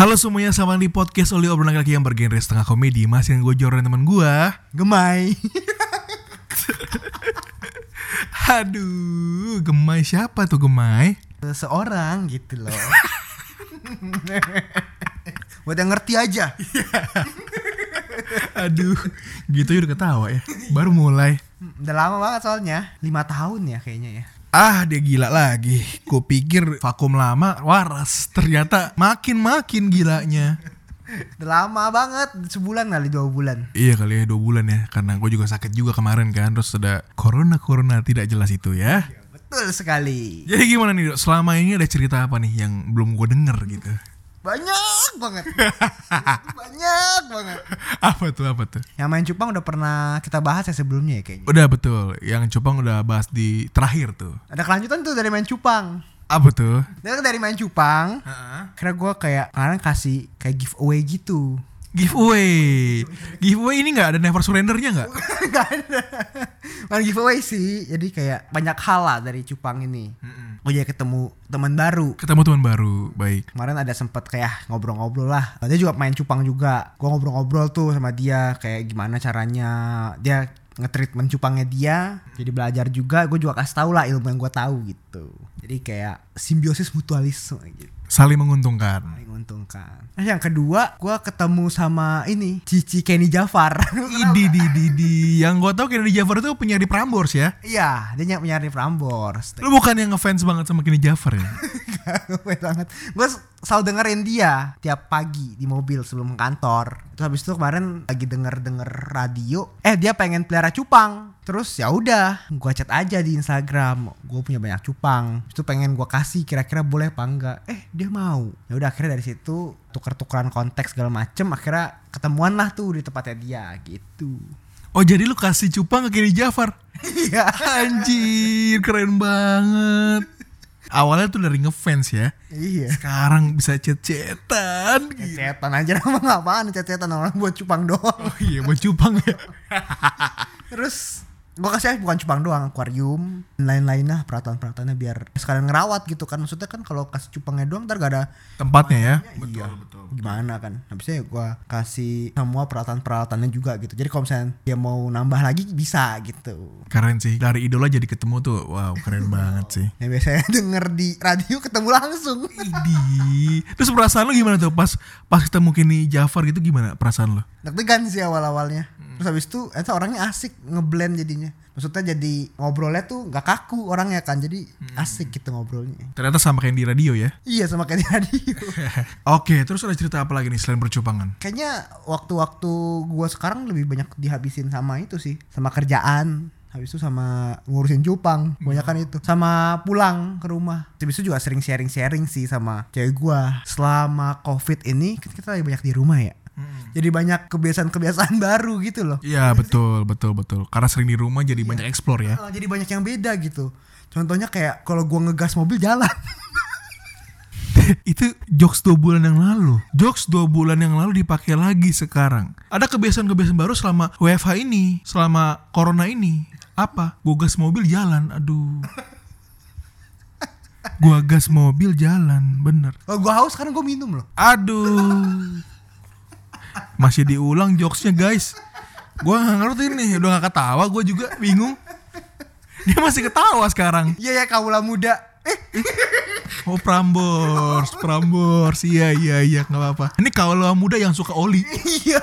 Halo semuanya, sama di podcast Oli obrolan kaki yang bergenre setengah komedi Masih yang gue Jor dan temen gue Gemai. Aduh, Gemai siapa tuh Gemai? Seseorang gitu loh. Buat yang ngerti aja. Aduh, gitu ya udah ketawa ya Baru mulai Udah lama banget soalnya. 5 tahun ya kayaknya ya. Ah dia gila lagi Gue pikir vakum lama waras Ternyata makin-makin gilanya lama banget, sebulan kali dua bulan. Iya kali ya dua bulan ya Karena gue juga sakit juga kemarin kan Terus ada corona-corona tidak jelas itu ya Betul sekali. Jadi gimana nih Dok? Selama ini ada cerita apa nih Yang belum gue denger gitu Banyak banget. Banyak banget. Apa tuh apa tuh Yang main cupang udah pernah kita bahas ya sebelumnya ya kayaknya. Udah betul Yang Cupang udah bahas di terakhir tuh Ada kelanjutan tuh dari main cupang. Apa tuh dari main cupang. Kira gue kayak kalian kasih kayak giveaway gitu. Giveaway Giveaway ini gak ada never surrendernya gak? Gak ada. Bukan giveaway sih. Jadi kayak banyak hal lah dari cupang ini. Gue jadi ketemu teman baru. Ketemu teman baru Baik Kemarin ada sempet kayak ngobrol-ngobrol lah. Dia juga main cupang juga. Gue ngobrol-ngobrol tuh sama dia kayak gimana caranya dia ngetreatment cupangnya dia. Jadi belajar juga. Gue juga kasih tau lah ilmu yang gue tahu gitu. Jadi kayak simbiosis mutualisme gitu. Saling menguntungkan menguntungkan. Nah, yang kedua, gue ketemu sama ini Cici Kenny Jafar. Idi di di di yang gue tau Kennedy Jafar itu penyanyi Prambors ya. Iya, dia yang penyanyi Prambors. Lu bukan yang ngefans banget sama Kennedy Jafar ya? Gue banget. Gue selalu dengerin dia tiap pagi di mobil sebelum kantor. Terus habis itu kemarin lagi denger denger radio. Eh dia pengen pelihara cupang. Terus ya udah, gue chat aja di Instagram. Gue punya banyak cupang. Terus Itu pengen gue kasih. Kira-kira boleh apa enggak? Eh dia mau. Ya udah akhirnya dari situ tuker-tukeran konteks segala macem. Akhirnya ketemuan lah tuh di tempatnya dia gitu. Oh jadi lu kasih cupang ke Kennedy Jafar? Iya. Anjir keren banget. Awalnya tuh dari ngefans ya. iya. Sekarang bisa chat-chatan. Gila. Cetan aja nama apaan cetan orang buat cupang doang. Oh iya buat cupang ya. Terus gue kasih bukan cupang doang, akuarium, dan lain-lain lah peralatan-peralatannya biar sekalian ngerawat gitu kan. Maksudnya kan kalau kasih cupangnya doang ntar gak ada Tempatnya ya. iya, gimana kan. Habisnya gue kasih semua peralatan-peralatannya juga gitu. Jadi kalau misalnya dia mau nambah lagi bisa gitu. Keren sih. Dari idola jadi ketemu tuh. Wow keren banget sih. Ya biasanya denger di radio ketemu langsung. Idi. Terus perasaan lu gimana tuh pas pas ketemu Kenny Jafar gitu gimana perasaan lu? Deg-degan sih awal-awalnya. Terus habis itu eta orangnya asik ngeblend jadinya. Maksudnya jadi ngobrolnya tuh nggak kaku orangnya kan. Jadi asik gitu ngobrolnya. Ternyata sama kayak di radio ya. Iya sama kayak di radio. Oke, terus ada cerita apa lagi nih selain bercupangan? Kayaknya waktu-waktu gua sekarang lebih banyak dihabisin sama itu sih, sama kerjaan. Habis itu sama ngurusin cupang, banyak kan itu. Sama pulang ke rumah. Habis itu juga sering sharing-sharing sih sama cewek gua. Selama covid ini kan kita lagi banyak di rumah ya. Jadi banyak kebiasaan-kebiasaan baru gitu loh. Iya betul betul betul. Karena sering di rumah jadi banyak explore ya. Eh, Jadi banyak yang beda gitu. Contohnya kayak kalau gua ngegas mobil jalan. Itu jokes dua bulan yang lalu. Jokes dua bulan yang lalu dipakai lagi sekarang. Ada kebiasaan-kebiasaan baru selama WFH ini, selama corona ini. Apa? Gua gas mobil jalan. Aduh. Gua gas mobil jalan, bener. Kalau gua haus sekarang gua minum loh. Aduh. Masih diulang jokesnya guys. Gua nggak ngerti nih, udah gak ketawa gue juga bingung. Dia masih ketawa sekarang. Iya ya kaula muda. Eh, Oh Prambors, Prambors, iya iya iya nggak apa-apa. Ini kalau muda yang suka oli. iya.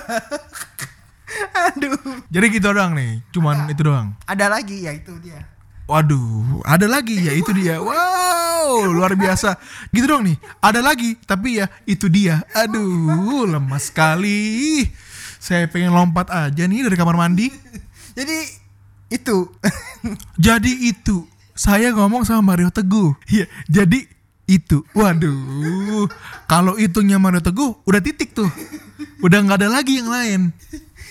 Aduh. Jadi gitu doang nih, cuman itu doang. Ada lagi ya itu dia. Waduh, ada lagi ya itu dia. Wow, luar biasa. Gitu dong nih. Ada lagi, tapi ya itu dia. Aduh, lemas sekali. Saya pengen lompat aja nih dari kamar mandi. Jadi itu Jadi itu saya ngomong sama Mario Teguh. Iya, jadi itu. Waduh. Kalau hitungnya Mario Teguh udah titik tuh. Udah nggak ada lagi yang lain.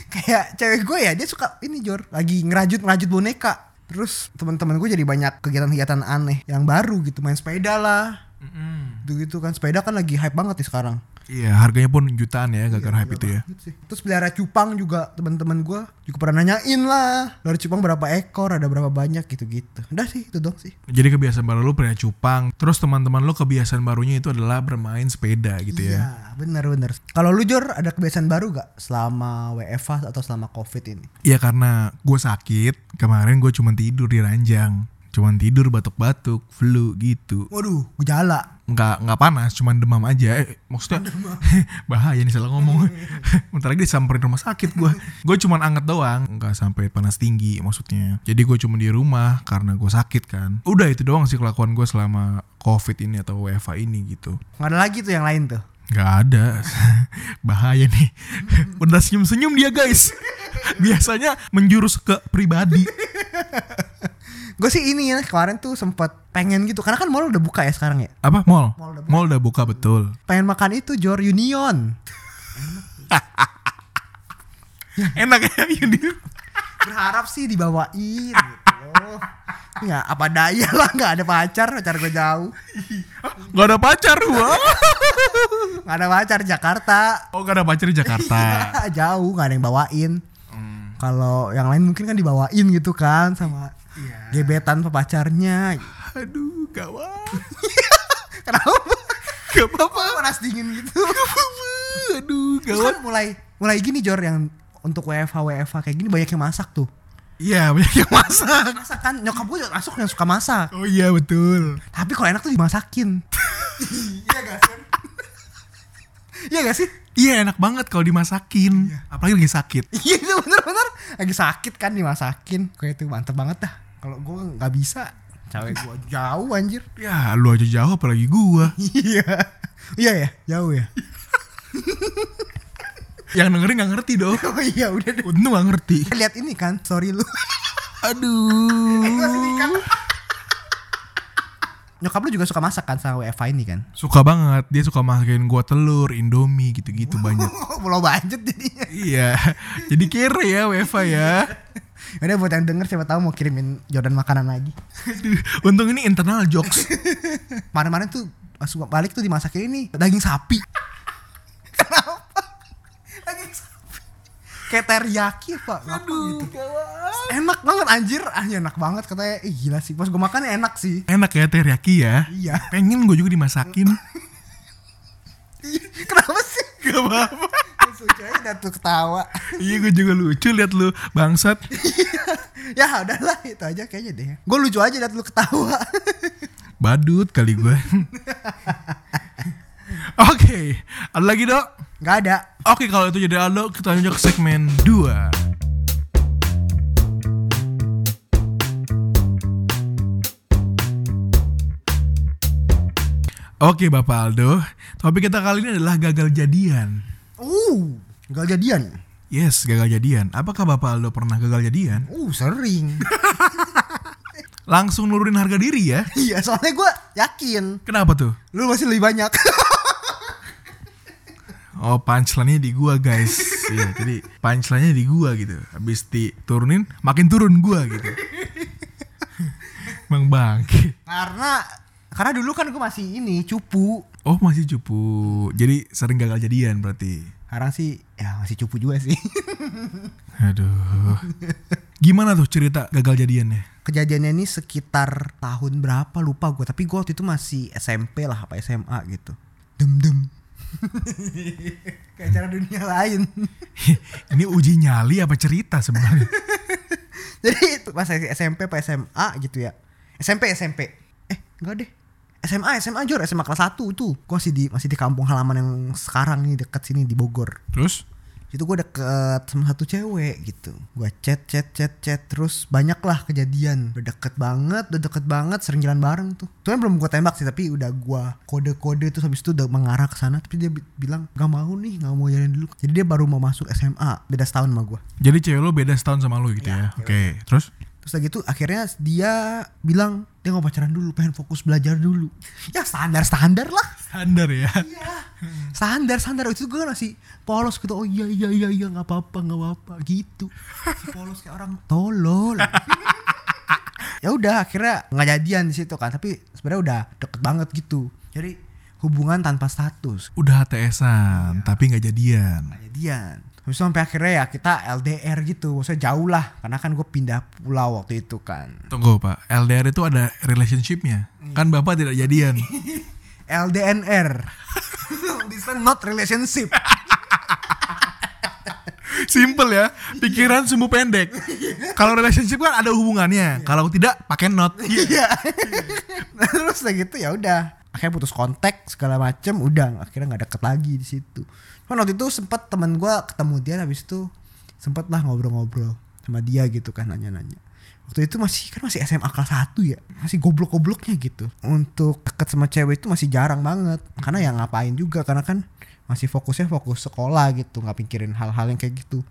kayak cewek gue ya dia suka ini Jor lagi ngerajut ngerajut boneka terus teman-teman gue jadi banyak kegiatan-kegiatan aneh yang baru gitu. Main sepeda lah. Gitu gitu kan sepeda kan lagi hype banget nih sekarang Iya, harganya pun jutaan ya gara-gara hype itu ya. Sih. Terus pelihara cupang juga teman-teman gue juga pernah nanyain lah. Pelihara cupang berapa ekor, ada berapa banyak gitu-gitu. Udah sih itu dong sih. Jadi kebiasaan baru lu pernah cupang, terus teman-teman lu kebiasaan barunya itu adalah bermain sepeda gitu ya. Iya, bener-bener. Kalau lu Jor ada kebiasaan baru gak selama WFH atau selama COVID ini? Iya karena gue sakit, kemarin gue cuma tidur di ranjang. Cuman tidur batuk-batuk, flu gitu. Waduh, gejala. Nggak, nggak panas, cuman demam aja. Eh, maksudnya bahaya nih salah ngomong. Bentar lagi disamperin rumah sakit gue. Gue cuman anget doang, nggak sampai panas tinggi maksudnya. Jadi gue cuma di rumah karena gue sakit kan. Udah itu doang sih kelakuan gue selama covid ini atau WFA ini gitu. Gak ada lagi tuh yang lain tuh. Gak ada Bahaya nih Udah senyum-senyum dia guys Biasanya menjurus ke pribadi Gue sih ini ya kemarin tuh sempet pengen gitu karena kan mall udah buka ya sekarang ya. Apa mall? Mall udah buka. Mall udah buka betul Pengen makan itu Jor Union. Enak ya ini Berharap sih dibawain gitu. Ya apa daya lah nggak ada pacar pacar gue jauh Gak ada pacar gua nggak ada pacar Jakarta Oh gak ada pacar di Jakarta jauh nggak ada yang bawain Hmm. kalau yang lain mungkin kan dibawain gitu kan sama Iya. gebetan pepacarnya Aduh gawat kenapa? Gak apa-apa. Panas dingin gitu? Aduh gawat kan mulai mulai gini Jor yang untuk WFH WFH kayak gini banyak yang masak tuh. Iya banyak yang masak. Masak kan? Nyokap gue masuk yang suka masak. Oh iya betul. Tapi kalau enak tuh dimasakin. Iya gak sih? Iya gak sih? Iya enak banget kalau dimasakin. Apalagi lagi sakit. Iya bener-bener. Lagi sakit kan dimasakin. Kayak itu mantep banget dah kalau gue nggak bisa. Cewek gue jauh anjir. Ya lu aja jauh apalagi gua. Iya. Iya ya? Jauh ya? Yang dengerin gak ngerti dong. Oh iya udah deh. Untung gak ngerti. Lihat ini kan? Sorry lu. Aduh. Nyokap lu juga suka masak kan sama WFH ini kan? Suka banget. Dia suka masakin gua telur Indomie gitu-gitu banyak. Pulau budget jadinya. Iya. Jadi kere ya WFA ya Udah buat yang denger siapa tahu mau kirimin Jordan makanan lagi. Aduh, Untung ini internal jokes Kemarin-kemarin tuh pas gua balik tuh dimasakin ini daging sapi. Kenapa? Daging sapi. Kayak teriyaki pak. Aduh, gitu. Enak banget anjir. Ah enak banget katanya. Ih gila sih. Pas gue makan enak sih. Enak ya teriyaki ya Iya. Pengen gue juga dimasakin Kenapa sih? Gak apa-apa Lucu aja dah tuh ketawa. Iya gue juga lucu lihat lu bangsat ya udahlah itu aja kayaknya deh. Gue lucu aja liat lu ketawa. Badut kali gue Oke Ada lagi dok? Gak ada. Oke kalau itu jadi Aldo kita lanjut ke segmen 2 Oke Bapak Aldo, topik kita kali ini adalah gagal jadian. Uh, gak jadian. Yes, gagal jadian. Apakah Bapak Aldo pernah gagal jadian? Uh, sering. Langsung nurunin harga diri ya? iya, soalnya gue yakin Kenapa tuh? lu masih lebih banyak. Oh punchline-nya di gua guys Iya jadi punchline-nya di gua gitu Habis diturunin makin turun gua gitu Bang bangke karena karena dulu kan gue masih ini cupu. Oh masih cupu Jadi sering gagal jadian berarti Sekarang sih ya masih cupu juga sih. Aduh Gimana tuh cerita gagal jadiannya? Kejadiannya ini sekitar tahun berapa lupa gue, tapi gue waktu itu masih SMP lah apa SMA gitu. Dem dem. Kayak cara dunia lain. Ini uji nyali apa cerita sebenarnya? Jadi itu pas SMP apa SMA gitu ya. SMP SMP. Eh, enggak deh. SMA SMA Jor, SMA kelas 1 tuh. Gue masih di masih di kampung halaman yang sekarang nih deket sini di Bogor. Terus? Itu gue deket sama satu cewek gitu. Gue chat chat chat chat terus banyak lah kejadian. Udah deket banget, udah deket banget, sering jalan bareng tuh. Tuh kan belum gue tembak sih, tapi udah gue kode-kode terus habis itu udah mengarah ke sana. Tapi dia bi- bilang gak mau nih, gak mau jalan dulu. Jadi dia baru mau masuk SMA, beda setahun sama gue. Jadi cewek lo beda setahun sama lo gitu ya? Oke Terus? terus lagi itu akhirnya dia bilang dia nggak pacaran dulu pengen fokus belajar dulu. Ya standar standar lah. Standar ya. standar standar. Itu gue masih polos gitu. Oh iya iya iya iya. Nggak apa-apa nggak apa-apa. Gitu. Si polos kayak orang tolol. Ya udah akhirnya nggak jadian di situ kan. Tapi sebenarnya udah deket banget gitu. Jadi hubungan tanpa status. Udah HTS-an, tapi nggak jadian. nggak jadian Habis itu sampai akhirnya ya kita LDR gitu Maksudnya jauh lah Karena kan gue pindah pulau waktu itu kan Tunggu pak, LDR itu ada relationshipnya. Kan bapak tidak jadian. LDNR This one not relationship Simple ya, pikiran sumbu pendek. Kalau relationship kan ada hubungannya. Kalau tidak pakai not. Iya. nah, terus gitu ya udah. Akhirnya putus kontak segala macem udah akhirnya nggak deket lagi di situ. Kan waktu itu sempat teman gua ketemu dia habis itu sempet lah ngobrol-ngobrol sama dia gitu kan nanya-nanya. Waktu itu masih kan masih SMA kelas 1 ya. Masih goblok-gobloknya gitu. Untuk deket sama cewek itu masih jarang banget. Karena ya ngapain juga karena kan masih fokusnya fokus sekolah gitu, nggak pikirin hal-hal yang kayak gitu.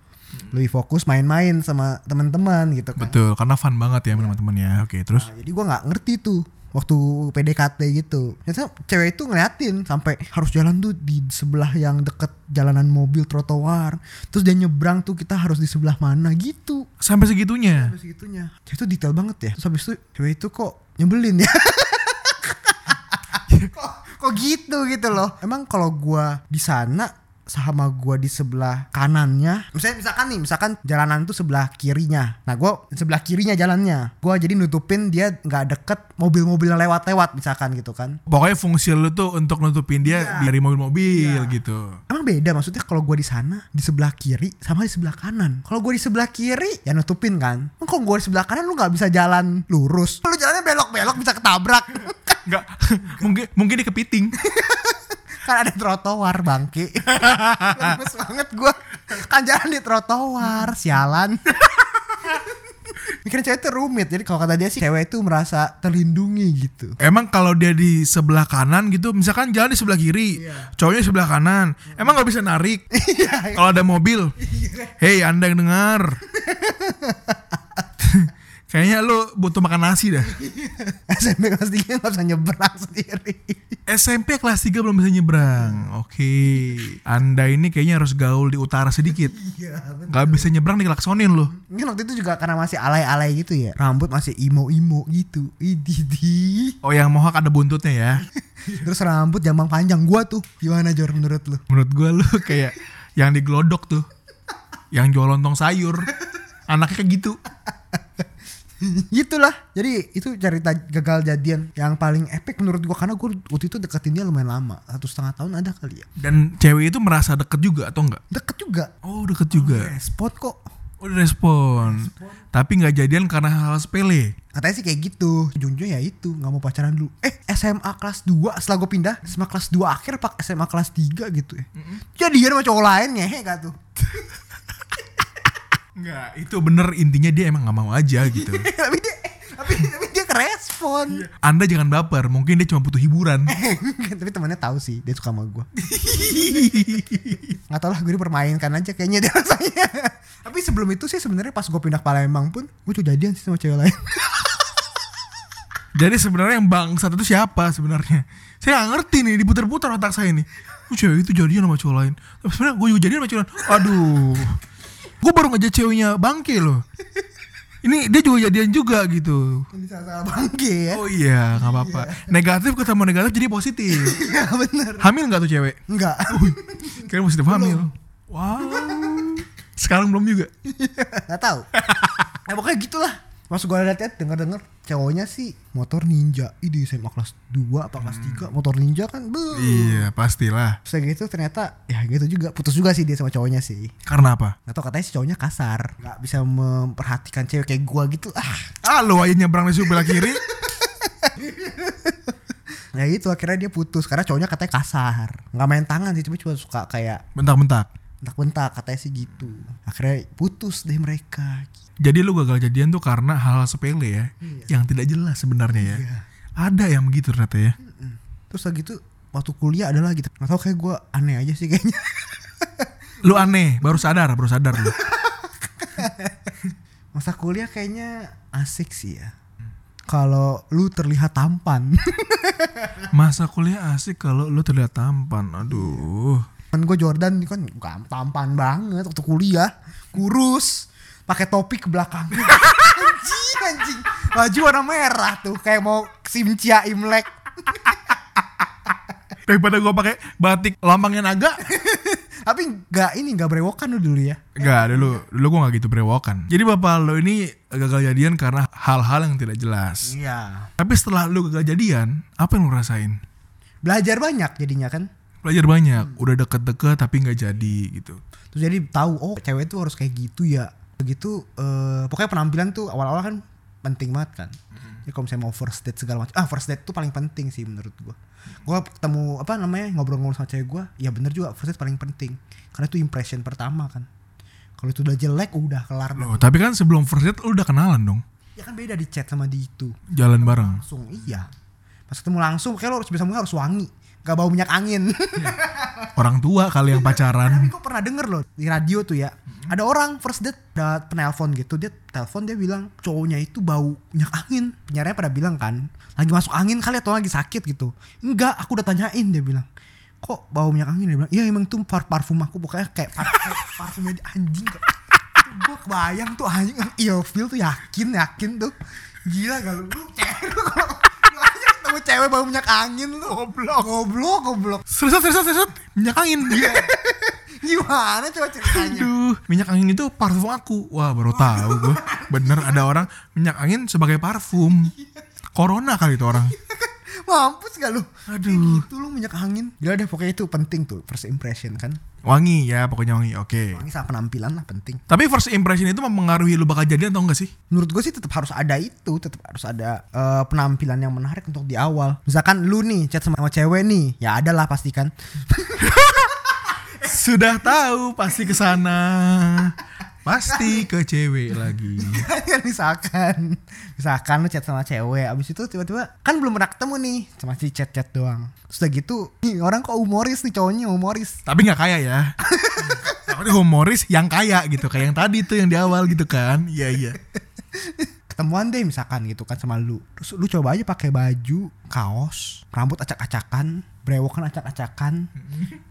Lebih fokus main-main sama teman-teman gitu kan. Betul, karena fun banget ya teman-teman ya. Oke, terus Nah, jadi gua nggak ngerti tuh waktu PDKT gitu. Ternyata cewek itu ngeliatin sampai harus jalan tuh di sebelah yang deket jalanan mobil trotoar. Terus dia nyebrang tuh kita harus di sebelah mana gitu. sampai segitunya. Terus segitunya. Cewek itu detail banget ya. Terus habis itu cewek itu kok nyebelin ya. kok, kok gitu gitu loh. Emang kalau gua di sana sama gua di sebelah kanannya misalnya misalkan nih misalkan jalanan tuh sebelah kirinya nah gua sebelah kirinya jalannya gua jadi nutupin dia nggak deket mobil-mobil yang lewat-lewat misalkan gitu kan Pokoknya fungsi lu tuh untuk nutupin dia Iya. dari mobil-mobil Iya. gitu. Emang beda maksudnya kalau gua di sana di sebelah kiri sama di sebelah kanan. Kalau gua di sebelah kiri ya nutupin kan. Emang kalau gua di sebelah kanan lu nggak bisa jalan lurus. Lu jalannya belok-belok bisa ketabrak. Enggak, mungkin mungkin dia kepiting. kan ada trotoar bangke. Lemes banget gua. Kan jalan di trotoar, sialan. Mikirin cewek itu rumit. Jadi kalau kata dia sih cewek itu merasa terlindungi gitu. Emang kalau dia di sebelah kanan gitu, misalkan jalan di sebelah kiri, Iya. cowoknya di sebelah kanan, emang nggak bisa narik? kalau ada mobil, hei anda yang dengar, kayaknya lu butuh makan nasi dah. SMP kelas 3 gak bisa nyebrang sendiri. SMP kelas 3 belum bisa nyebrang. Oke, anda ini kayaknya harus gaul di utara sedikit. Iya, Gak bisa nyebrang dikelaksonin loh. Mungkin waktu itu juga karena masih alay-alay gitu ya. Rambut masih imo-imo gitu. Ididi. Oh yang mohak ada buntutnya ya. Terus rambut jambang panjang gua tuh. Gimana Jor menurut lu? Menurut gua lu kayak yang digelodok tuh. Yang jual lontong sayur. Anaknya kayak gitu. Gitulah. Jadi itu cerita gagal jadian yang paling epic menurut gua karena gua waktu itu deketin dia lumayan lama. Satu setengah tahun ada kali ya. Dan cewek itu merasa deket juga atau enggak? Deket juga. Oh deket juga. Spot kok. Udah respon. Tapi nggak jadian karena hal sepele. Katanya sih kayak gitu. Ujung-ujungnya ya itu nggak mau pacaran dulu. Eh SMA kelas 2 setelah gue pindah SMA kelas 2 akhir pak SMA kelas 3 gitu ya. Jadi dia sama cowok lain ngehe gak tuh. Enggak, itu bener intinya dia emang nggak mau aja gitu. tapi dia tapi, tapi dia kerespon. Anda jangan baper, mungkin dia cuma butuh hiburan. tapi temannya tahu sih dia suka sama gue. Gak tau lah gue dipermainkan aja kayaknya dia rasanya. tapi sebelum itu sih sebenarnya pas gue pindah ke Palembang pun gue tuh jadian sih sama cewek lain. Jadi sebenarnya yang bangsat itu siapa sebenarnya? Saya nggak ngerti nih, diputar-putar otak saya nih. Oh, cewek itu jadian sama cowok lain. Tapi sebenarnya gue juga jadian sama cowok lain. Aduh. Gue baru ngajak ceweknya bangke loh. Ini dia juga jadian juga gitu. Ini bangke ya. Oh iya, nggak apa-apa. Negatif ketemu negatif jadi positif. Iya bener. Hamil nggak tuh cewek? Enggak. Kira positif hamil. Wow. Sekarang belum juga. Gak tahu. Nah pokoknya gitulah. Pas gue liat denger-denger cowoknya sih motor ninja. Ih di SMA kelas 2 apa kelas 3 motor ninja kan. Buh. Iya, pastilah. Kayak gitu ternyata ya gitu juga putus juga sih dia sama cowoknya sih. Karena apa? Gak tau katanya si cowoknya kasar. Gak bisa memperhatikan cewek kayak gua gitu. Ah. Ah, lo aja nyebrang di sebelah kiri. Ya gitu akhirnya dia putus karena cowoknya katanya kasar. Gak main tangan sih cuma cuma suka kayak Bentak-bentak. bentak-bentak katanya sih gitu. Akhirnya putus deh mereka. Jadi lu gagal jadian tuh karena hal sepele ya, Iya. yang tidak jelas sebenarnya ya. Iya. Ada yang begitu ternyata ya. Terus lagi tuh waktu kuliah ada lagi. Gak tau kayak gua aneh aja sih kayaknya. Lu aneh, baru sadar, baru sadar lu. Masa kuliah kayaknya asik sih ya. Kalau lu terlihat tampan. Masa kuliah asik kalau lu terlihat tampan. Aduh. kan gue Jordan kan tampan banget waktu kuliah. Kurus. Pakai topi ke belakang. anjing anjing. Baju warna merah tuh kayak mau simcia Imlek. Daripada gua pakai batik lambangnya naga. Tapi nggak ini nggak berewokan lu dulu ya. Enggak, dulu dulu gua gak gitu berewokan. Jadi bapak lo ini gagal jadian karena hal-hal yang tidak jelas. Iya. Tapi setelah lu gagal jadian, apa yang lu rasain? Belajar banyak jadinya kan. Belajar banyak, udah deket-deket tapi nggak jadi gitu. Terus jadi tahu oh cewek tuh harus kayak gitu ya. Begitu eh, pokoknya penampilan tuh awal-awal kan penting banget kan. Jadi kalau misalnya mau first date segala macam, ah first date tuh paling penting sih menurut gua. Gua ketemu apa namanya ngobrol-ngobrol sama cewek gua, ya bener juga first date paling penting. Karena itu impression pertama kan. Kalau itu udah jelek udah kelar. Loh, tapi kan sebelum first date lu udah kenalan dong. Ya kan beda di chat sama di itu. Jalan bareng. Langsung iya. Pas ketemu langsung kayak lo harus bisa harus wangi. Gak bau minyak angin. Orang tua kali yang pacaran. Tapi gue pernah denger loh di radio tuh ya. Ada orang first date ada penelpon gitu dia telepon dia bilang cowoknya itu bau minyak angin. Penyiarnya pada bilang kan lagi masuk angin kali atau lagi sakit gitu. Enggak, aku udah tanyain dia bilang. Kok bau minyak angin dia bilang. Iya emang tuh par parfum aku pokoknya kayak, par parfumnya di anjing. Gue kebayang tuh anjing feel tuh yakin yakin tuh. Gila gak lu? Kalau ketemu cewek bau minyak angin lu. Goblok. Goblok, goblok. Serius, serius, serius. Minyak angin. Gimana coba ceritanya? Aduh, minyak angin itu parfum aku. Wah, baru tahu gue. Bener ada orang minyak angin sebagai parfum. Corona kali itu orang. Mampus gak lu? Aduh. Kayak gitu lu minyak angin. Gila deh pokoknya itu penting tuh first impression kan. Wangi ya, pokoknya wangi. Oke. Ini sama penampilan lah penting. Tapi first impression itu mempengaruhi lu bakal jadian atau enggak sih? Menurut gue sih tetap harus ada itu, tetap harus ada eh, penampilan yang menarik untuk di awal. Misalkan lu nih chat sama, sama cewek nih, ya ada lah pasti kan. Sudah tahu pasti ke sana. Pasti ke cewek lagi. kan misalkan, misalkan lu chat sama cewek, abis itu tiba-tiba kan belum pernah ketemu nih, cuma si chat-chat doang. Terus udah gitu, nih orang kok humoris nih cowoknya humoris. Tapi nggak kaya ya. Tapi humoris yang kaya gitu, kayak yang tadi tuh yang di awal gitu kan. Iya iya. ketemuan deh misalkan gitu kan sama lu terus lu coba aja pakai baju kaos rambut acak-acakan brewokan acak-acakan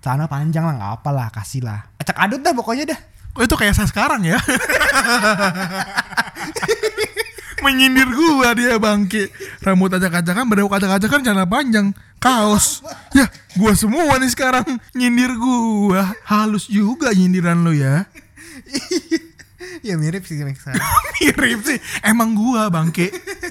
celana panjang lah nggak apa lah kasih lah acak adut dah pokoknya dah Oh itu kayak saya sekarang ya. Menyindir gua dia bangke. Rambut acak-acakan, berewok acak-acakan, celana panjang, kaos. Ya, gua semua nih sekarang nyindir gua. Halus juga nyindiran lu ya. ya mirip sih. Mirip sih. Emang gua bangke.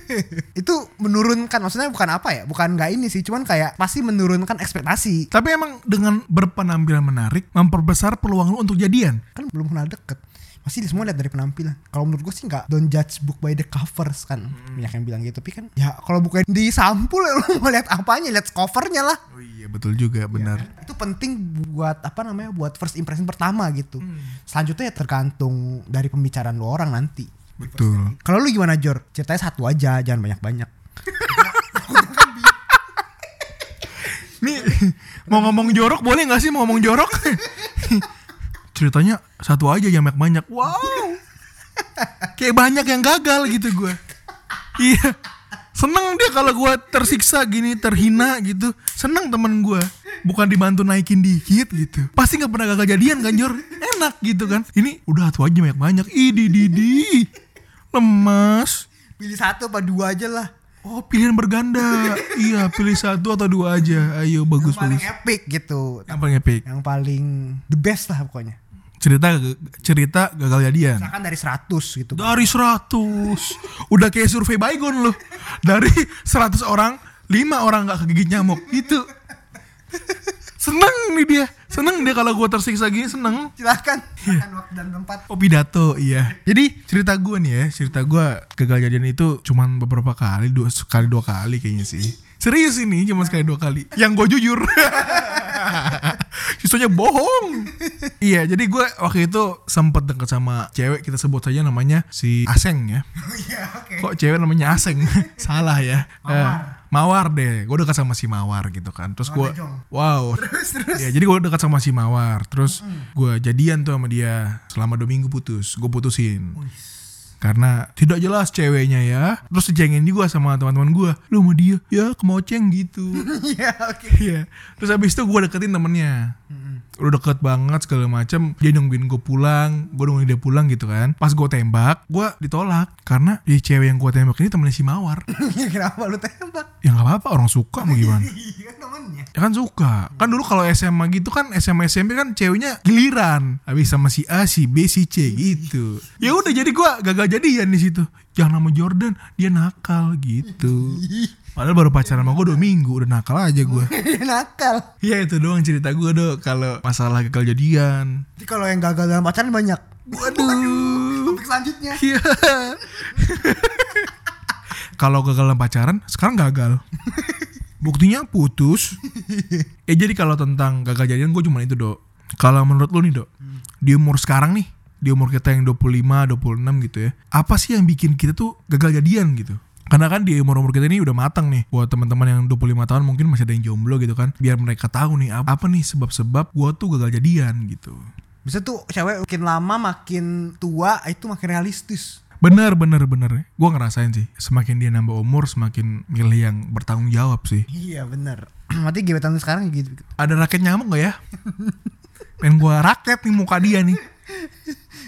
itu menurunkan maksudnya bukan apa ya bukan nggak ini sih cuman kayak pasti menurunkan ekspektasi Tapi emang dengan berpenampilan menarik memperbesar peluang lu untuk jadian. kan belum kenal deket pasti semua lihat dari penampilan. Kalau menurut gue sih nggak don't judge book by the covers kan. Banyak yang bilang gitu. Tapi kan ya kalau bukan di sampul lu mau lihat apanya? Lihat covernya lah. Oh iya betul juga benar. itu penting buat apa namanya buat first impression pertama gitu. Selanjutnya ya tergantung dari pembicaraan lu orang nanti. Betul. kalau lu gimana Jor? Ceritanya satu aja jangan banyak banyak Nih mau ngomong jorok boleh nggak sih mau ngomong jorok? Ceritanya satu aja yang banyak banyak. Wow. Kayak banyak yang gagal gitu gue. Iya. Seneng dia kalau gue tersiksa gini terhina gitu. Seneng temen gue. Bukan dibantu naikin dikit gitu. Pasti nggak pernah gagal jadian kan Jor. Enak gitu kan. Ini udah satu aja banyak banyak. Idi didi. Lemas. pilih satu apa dua aja lah Oh pilihan berganda. iya pilih satu atau dua aja. Ayo bagus paling bagus. epic gitu Yang paling epic. yang paling the best lah pokoknya cerita cerita gagal jadian. Misalkan dari 100 gitu dari 100 udah kayak survei Baygon loh. Dari 100 orang 5 orang nggak kegigit nyamuk. Gitu. Seneng nih dia. Seneng dia kalau gue tersiksa gini seneng. Silakan. Silakan waktu dan tempat. Oh pidato iya. Jadi cerita gue nih ya cerita gue gagal jadian itu cuman beberapa kali dua sekali dua kali kayaknya sih. Serius ini cuma sekali dua kali. Yang gue jujur sisanya bohong. Iya jadi gue waktu itu sempet deket sama cewek kita sebut saja namanya si Aseng ya. Iya oke. Kok cewek namanya Aseng? Salah ya. Eh, Mawar. Deh. Gue dekat sama si Mawar gitu kan. Terus gue wow. Terus terus. Ya jadi gue dekat sama si Mawar. Terus gue jadian tuh sama dia selama dua minggu putus. Gue putusin karena tidak jelas ceweknya ya. Terus dicengin juga sama teman-teman gue. Lu sama dia ya kemoceng gitu. Iya, oke. Iya. Terus habis itu gue deketin temennya. Udah deket banget segala macam. Dia nungguin gue pulang, gue nungguin dia pulang gitu kan. Pas gue tembak, gue ditolak karena dia cewek yang gue tembak ini temennya si Mawar. Kenapa lu tembak? ya nggak apa-apa orang suka mau gimana? Ya kan suka. Kan dulu kalau SMA gitu kan SMA SMP kan ceweknya giliran. Habis sama si A, si B, si C gitu. Ya udah jadi gua gagal jadian di situ. Jangan nama Jordan, dia nakal gitu. Padahal baru pacaran sama gue dua minggu udah nakal aja gue. Nakal. Iya itu doang cerita gue dok kalau masalah gagal jadian. Jadi kalau yang gagal dalam pacaran banyak. Waduh. Topik selanjutnya. Iya. kalau gagal dalam pacaran sekarang gagal. Buktinya putus. eh jadi kalau tentang gagal jadian gue cuma itu dok. Kalau menurut lu nih dok, di umur sekarang nih, di umur kita yang 25, 26 gitu ya. Apa sih yang bikin kita tuh gagal jadian gitu? Karena kan di umur-umur kita ini udah matang nih Buat teman-teman yang 25 tahun mungkin masih ada yang jomblo gitu kan Biar mereka tahu nih apa, apa nih sebab-sebab gua tuh gagal jadian gitu Bisa tuh cewek makin lama makin tua itu makin realistis. Bener bener bener Gue ngerasain sih Semakin dia nambah umur Semakin milih yang bertanggung jawab sih Iya bener. Berarti gebetan lu sekarang gitu. Ada raket nyamuk gak ya? Pengen gue raket nih muka dia nih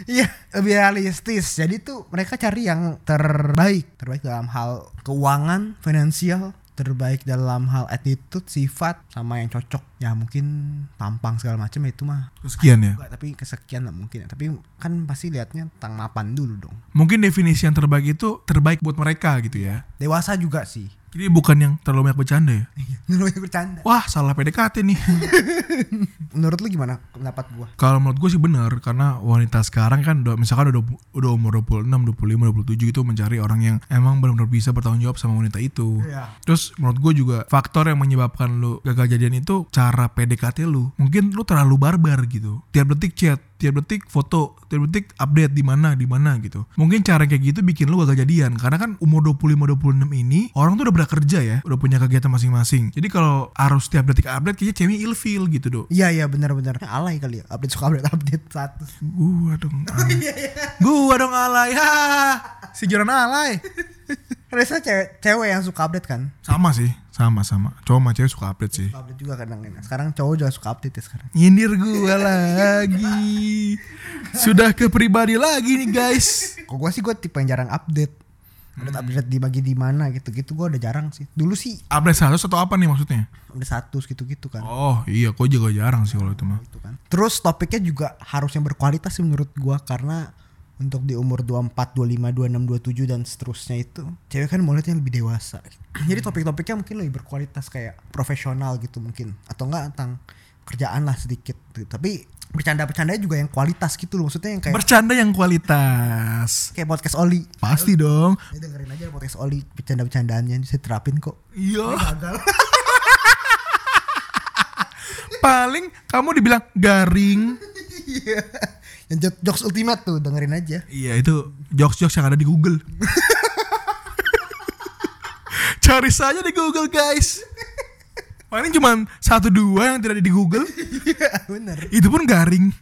Iya, lebih realistis. Jadi tuh mereka cari yang terbaik, terbaik dalam hal keuangan, finansial, terbaik dalam hal attitude, sifat, sama yang cocok. Ya mungkin tampang segala macam ya itu mah. Sekian ya Enggak, tapi kesekian lah mungkin ya. Tapi kan pasti lihatnya tentang mapan dulu dong. Mungkin definisi yang terbaik itu Terbaik buat mereka gitu ya Dewasa juga sih. Jadi bukan yang terlalu banyak bercanda ya Menurut yang bercanda. Wah salah PDKT nih Menurut lu gimana pendapat gua? Kalau menurut gue sih benar karena wanita sekarang kan udah misalkan udah udah umur 26, 25, 27 itu mencari orang yang emang benar-benar bisa bertanggung jawab sama wanita itu. Iya. Terus menurut gue juga faktor yang menyebabkan lu gagal jadian itu cara PDKT lu. Mungkin lu terlalu barbar gitu. Tiap detik chat, tiap detik foto, tiap detik update di mana di mana gitu. Mungkin cara kayak gitu bikin lu gagal jadian karena kan umur 25 26 ini orang tuh udah bekerja ya, udah punya kegiatan masing-masing. Jadi kalau harus tiap detik update kayaknya cewek ilfeel gitu, Dok. Iya iya benar-benar alay kali ya update suka update update status. Gua dong. alay. Gua dong alay. Ha, si Joran alay. Rasa cewek cewek yang suka update kan? Sama sih, sama sama. Cowok sama cewek suka update sih. Suka update juga kadang kadang. Sekarang cowok juga suka update ya sekarang. Nyindir gua lagi. Sudah ke pribadi lagi nih, guys. Kok gue sih gue tipe yang jarang update. Update update dibagi di mana gitu-gitu gue udah jarang sih. Dulu sih Update status atau apa nih maksudnya? udah satu gitu-gitu kan. Oh, iya, kok juga jarang sih kalau itu mah. Gitu kan. Terus topiknya juga harusnya berkualitas sih menurut gua karena untuk di umur 24, 25, 26, 27 dan seterusnya itu cewek kan mau lihatnya lebih dewasa. Jadi topik-topiknya mungkin lebih berkualitas kayak profesional gitu mungkin atau enggak tentang kerjaan lah sedikit gitu. Tapi bercanda-bercandanya juga yang kualitas gitu loh maksudnya yang kayak Bercanda yang kualitas. kayak podcast Oli. Pasti dong. Ya dengerin aja podcast Oli bercanda-bercandaannya bisa terapin kok. Iya. Gagal. Paling kamu dibilang garing. Yang jok- jokes ultimate tuh dengerin aja. Iya, itu jokes-jokes yang ada di Google. Cari saja di Google, guys. Paling cuma satu dua yang tidak ada di Google. Iya bener. Itu pun garing.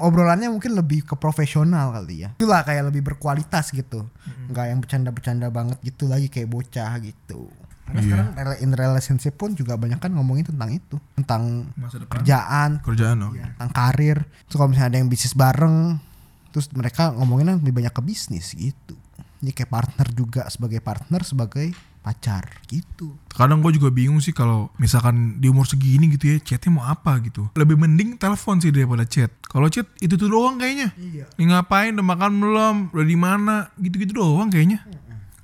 obrolannya mungkin lebih ke profesional kali ya. Itulah kayak lebih berkualitas gitu. Enggak yang bercanda-bercanda banget gitu lagi kayak bocah gitu. Karena Iya. sekarang in relationship pun juga banyak kan ngomongin tentang itu, tentang Masa depan. kerjaan, Kerjaan oh. ya, tentang karir. Terus kalau misalnya ada yang bisnis bareng, terus mereka ngomonginnya lebih banyak ke bisnis gitu. Jadi kayak partner juga sebagai partner sebagai pacar gitu. Kadang gue juga bingung sih kalau misalkan di umur segini gitu ya chatnya mau apa gitu. Lebih mending telepon sih daripada chat. Kalau chat itu tuh doang kayaknya. Iya. Ini ngapain? Udah makan belum? Udah di mana? Gitu-gitu doang kayaknya.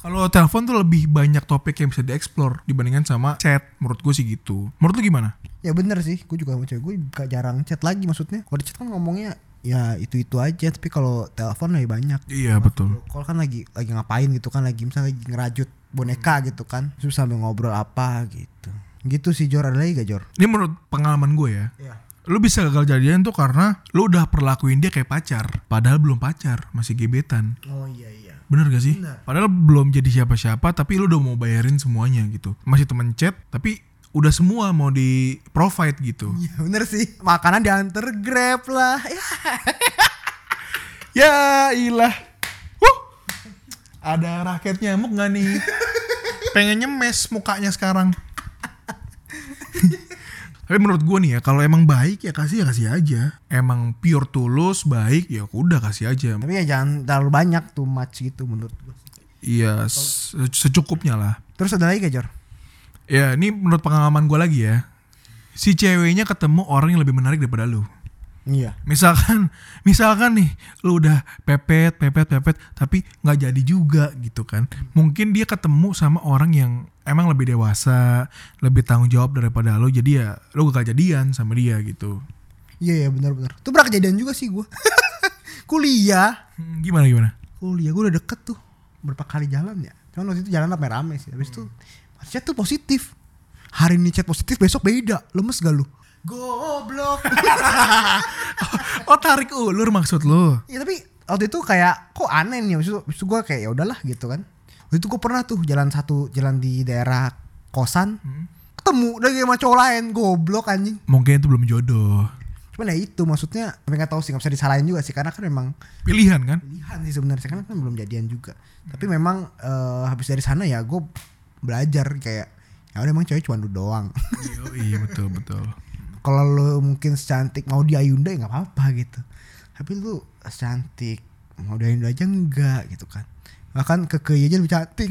Kalau telepon tuh lebih banyak topik yang bisa dieksplor dibandingkan sama chat. Menurut gue sih gitu. Menurut lu gimana? Ya bener sih, gue juga sama cewek gue gak jarang chat lagi maksudnya. Kalau di chat kan ngomongnya ya itu itu aja, tapi kalau telepon lebih banyak. Iya betul. Kalau kan lagi lagi ngapain gitu kan, lagi misalnya lagi ngerajut boneka gitu kan, sambil ngobrol apa gitu. Gitu sih Jor, ada lagi gak Jor? Ini menurut pengalaman gue ya. Iya. Lu bisa gagal jadian tuh karena lu udah perlakuin dia kayak pacar. Padahal belum pacar, masih gebetan. Oh iya iya. Bener gak sih? Bener. Padahal belum jadi siapa-siapa tapi lu udah mau bayarin semuanya gitu. Masih temen chat tapi udah semua mau di provide gitu. Iya bener sih, makanan diantar grab lah. Ya. Ya ilah. Wuh, Ada raket nyamuk gak nih? Pengen nyemes mukanya sekarang. Tapi menurut gue nih ya, kalau emang baik ya kasih ya kasih aja. Emang pure tulus, baik ya udah kasih aja. Tapi ya jangan terlalu banyak tuh much gitu menurut gue. Iya, se- secukupnya lah. Terus ada lagi gak Jor? Ya, ini menurut pengalaman gue lagi ya. Si ceweknya ketemu orang yang lebih menarik daripada lu. Iya. Misalkan, misalkan nih, lu udah pepet, pepet, pepet, tapi nggak jadi juga gitu kan. Mungkin dia ketemu sama orang yang emang lebih dewasa, lebih tanggung jawab daripada lu. Jadi ya, lu gak jadian sama dia gitu. Iya ya benar-benar. Itu pernah kejadian juga sih gue. Kuliah. Hmm, Gimana gimana? Kuliah gue udah deket tuh. Berapa kali jalan ya. Cuman waktu itu jalan rame-rame sih. Habis itu chat tuh positif. Hari ini chat positif, besok beda. Lemes gak lu? Goblok. Oh tarik ulur maksud lu? ya tapi waktu itu kayak kok aneh nih. Habis itu gue kayak ya udahlah gitu kan. Itu gue pernah tuh jalan satu jalan di daerah kosan. Ketemu lagi sama cowok lain. Goblok anjing. Mungkin itu belum jodoh. Cuman ya itu maksudnya tapi nggak tahu sih nggak bisa disalahin juga sih karena kan memang Pilihan kan? pilihan sih sebenarnya karena kan belum jadian juga. Tapi memang eh, habis dari sana ya gue belajar kayak ya udah emang cewek cuma lu doang. Iya betul betul. Kalau lu mungkin secantik mau di Ayunda ya nggak apa-apa gitu. Tapi lu secantik mau di Ayunda aja enggak gitu kan. Bahkan keke aja lebih cantik.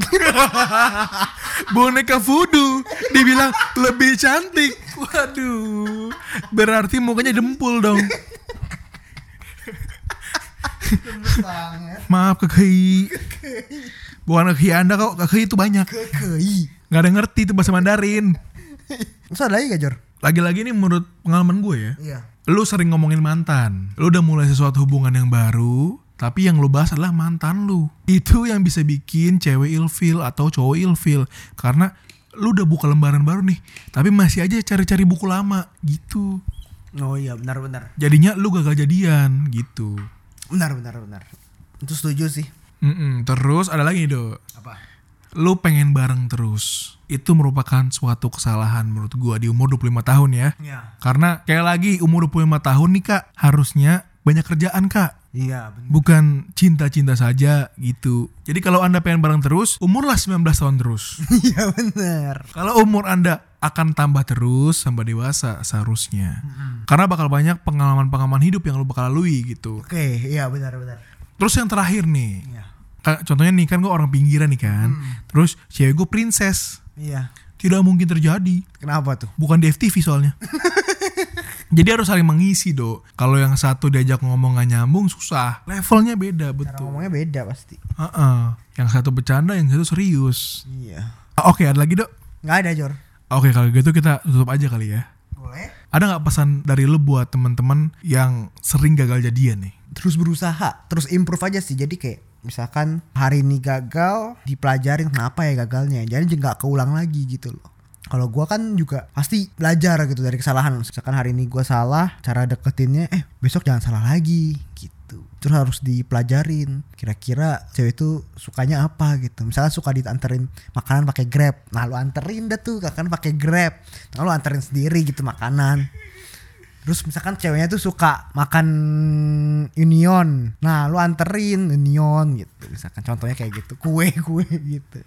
Boneka voodoo dibilang lebih cantik. Waduh. Berarti mukanya dempul dong. Maaf kekei. Bukan kekei Anda kok, kekei itu banyak. Kekei. Gak ada ngerti itu bahasa Mandarin. Terus ada lagi gak Jor? Lagi-lagi ini menurut pengalaman gue ya. Iya. Lu sering ngomongin mantan. Lu udah mulai sesuatu hubungan yang baru, tapi yang lu bahas adalah mantan lu. Itu yang bisa bikin cewek ilfil atau cowok ilfil. Karena lu udah buka lembaran baru nih, tapi masih aja cari-cari buku lama gitu. Oh iya benar-benar. Jadinya lu gagal jadian gitu. Benar benar benar. Itu setuju sih. Mm-mm. Terus ada lagi nih, Do. Apa? Lu pengen bareng terus. Itu merupakan suatu kesalahan menurut gua di umur 25 tahun ya. Iya. Karena kayak lagi umur 25 tahun nih kak, harusnya banyak kerjaan kak. Iya benar. Bukan cinta-cinta saja gitu. Jadi kalau anda pengen bareng terus, umurlah 19 tahun terus. Iya benar. kalau umur anda akan tambah terus sampai dewasa seharusnya. Karena bakal banyak pengalaman-pengalaman hidup yang lu bakal lalui gitu. Oke, iya benar benar. Terus yang terakhir nih, Iya. Contohnya nih kan gue orang pinggiran nih kan. Terus cewek gue princess. Iya. Tidak mungkin terjadi. Kenapa tuh? Bukan di FTV soalnya. Jadi harus saling mengisi do. Kalau yang satu diajak ngomong gak nyambung susah. Levelnya beda Cara betul. ngomongnya beda pasti. Heeh. Yang satu bercanda, yang satu serius. Iya. Ah, Oke, ada lagi dok. Nggak ada Jor. Oke kalau gitu kita tutup aja kali ya. Boleh. Ada nggak pesan dari lu buat teman-teman yang sering gagal jadian nih? Terus berusaha, terus improve aja sih. Jadi kayak misalkan hari ini gagal, dipelajarin kenapa ya gagalnya. Jadi nggak keulang lagi gitu loh. Kalau gua kan juga pasti belajar gitu dari kesalahan. Misalkan hari ini gua salah, cara deketinnya, eh besok jangan salah lagi gitu. Terus harus dipelajarin. Kira-kira cewek itu sukanya apa gitu. Misalnya suka dianterin makanan pakai Grab. Nah, lu anterin dah tuh kan pakai Grab. Nah, lu anterin sendiri gitu makanan. Terus misalkan ceweknya tuh suka makan Union. Nah, lu anterin Union gitu. Misalkan contohnya kayak gitu. Kue-kue gitu.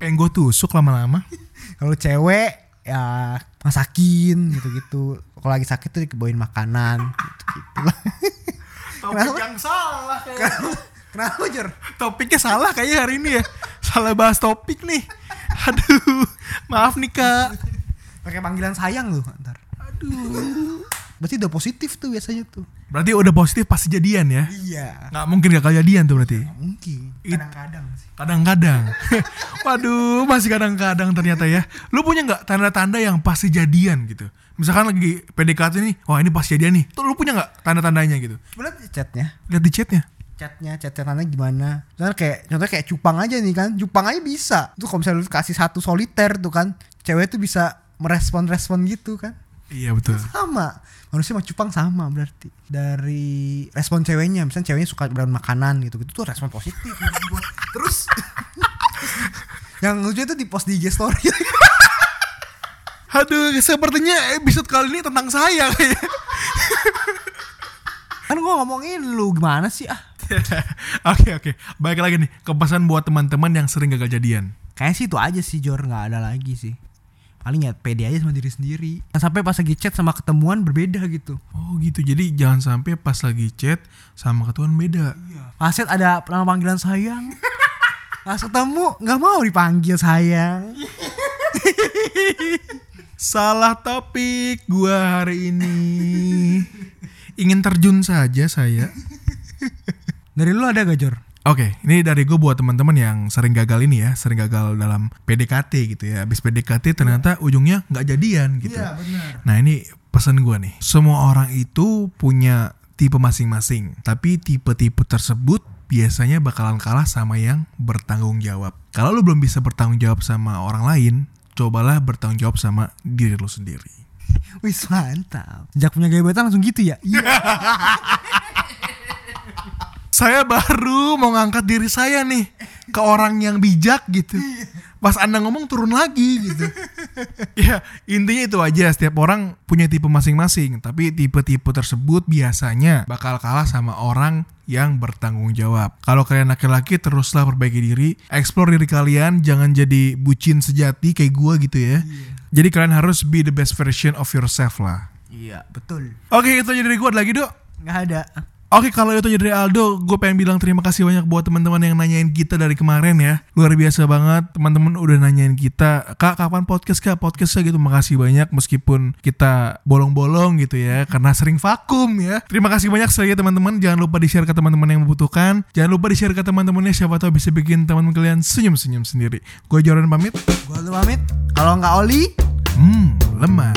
Pengen gue tusuk lama-lama. Kalau cewek ya masakin gitu-gitu. Kalau lagi sakit tuh dikebawain makanan gitu-gitu lah. Topik yang salah kayak. Kenapa, Jor? Topiknya salah kayaknya hari ini ya. Salah bahas topik nih. Aduh, maaf nih kak. Pakai panggilan sayang lu ntar. Aduh. Berarti udah positif tuh biasanya tuh. Berarti udah positif pasti jadian ya? Iya. Nggak mungkin gagal jadian tuh berarti. Mungkin. It- Kadang-kadang sih. Kadang-kadang. Waduh, masih kadang-kadang ternyata ya. Lu punya nggak tanda-tanda yang pasti jadian gitu? Misalkan lagi PDKT nih, wah ini pasti jadian nih. Tuh lu punya nggak tanda-tandanya gitu? Lihat chatnya. Lihat di chatnya. chatnya chat chatannya gimana Misalnya kayak contohnya kayak cupang aja nih kan cupang aja bisa tuh kalau misalnya lu kasih satu soliter tuh kan cewek tuh bisa merespon respon gitu kan Iya betul. sama manusia sama cupang sama berarti dari respon ceweknya misalnya ceweknya suka beran makanan gitu gitu tuh respon positif terus yang lucu itu di post di IG story Aduh, sepertinya episode kali ini tentang saya kan gua ngomongin lu gimana sih ah Oke oke. Baik lagi nih ke pesan buat teman-teman yang sering gagal jadian. Kayaknya sih itu aja sih Jor nggak ada lagi sih. Paling ya pede aja sama diri sendiri. Jangan sampai pas lagi chat sama ketemuan berbeda gitu. Oh gitu. Jadi jangan sampai pas lagi chat sama ketuan beda. Pas chat ada nama panggilan sayang. Pas ketemu nggak mau dipanggil sayang. Salah topik gua hari ini. Ingin terjun saja saya. Dari lu ada gak Oke, ini dari gue buat teman-teman yang sering gagal ini ya, sering gagal dalam PDKT gitu ya. Habis PDKT ternyata ujungnya nggak jadian gitu. benar. Nah ini pesan gue nih, semua orang itu punya tipe masing-masing, tapi tipe-tipe tersebut biasanya bakalan kalah sama yang bertanggung jawab. Kalau lu belum bisa bertanggung jawab sama orang lain, cobalah bertanggung jawab sama diri lu sendiri. Wis mantap. Sejak punya gebetan langsung gitu ya? Iya. Saya baru mau ngangkat diri saya nih ke orang yang bijak gitu. Pas Anda ngomong turun lagi gitu. ya, intinya itu aja. Setiap orang punya tipe masing-masing, tapi tipe-tipe tersebut biasanya bakal kalah sama orang yang bertanggung jawab. Kalau kalian laki-laki teruslah perbaiki diri, explore diri kalian, jangan jadi bucin sejati kayak gua gitu ya. Jadi kalian harus be the best version of yourself lah. Iya, betul. Oke, itu aja dari gua Ada lagi, Dok. Nggak ada. Oke kalau itu dari Aldo, gue pengen bilang terima kasih banyak buat teman-teman yang nanyain kita dari kemarin ya. Luar biasa banget, teman-teman udah nanyain kita, kak kapan podcast kak podcastnya gitu. Makasih banyak meskipun kita bolong-bolong gitu ya, karena sering vakum ya. Terima kasih banyak sekali ya teman-teman. Jangan lupa di share ke teman-teman yang membutuhkan. Jangan lupa di share ke teman-temannya siapa tahu bisa bikin teman kalian senyum-senyum sendiri. Gue Joran pamit. Gua tuh pamit. Kalau nggak Oli, Hmm, lemah.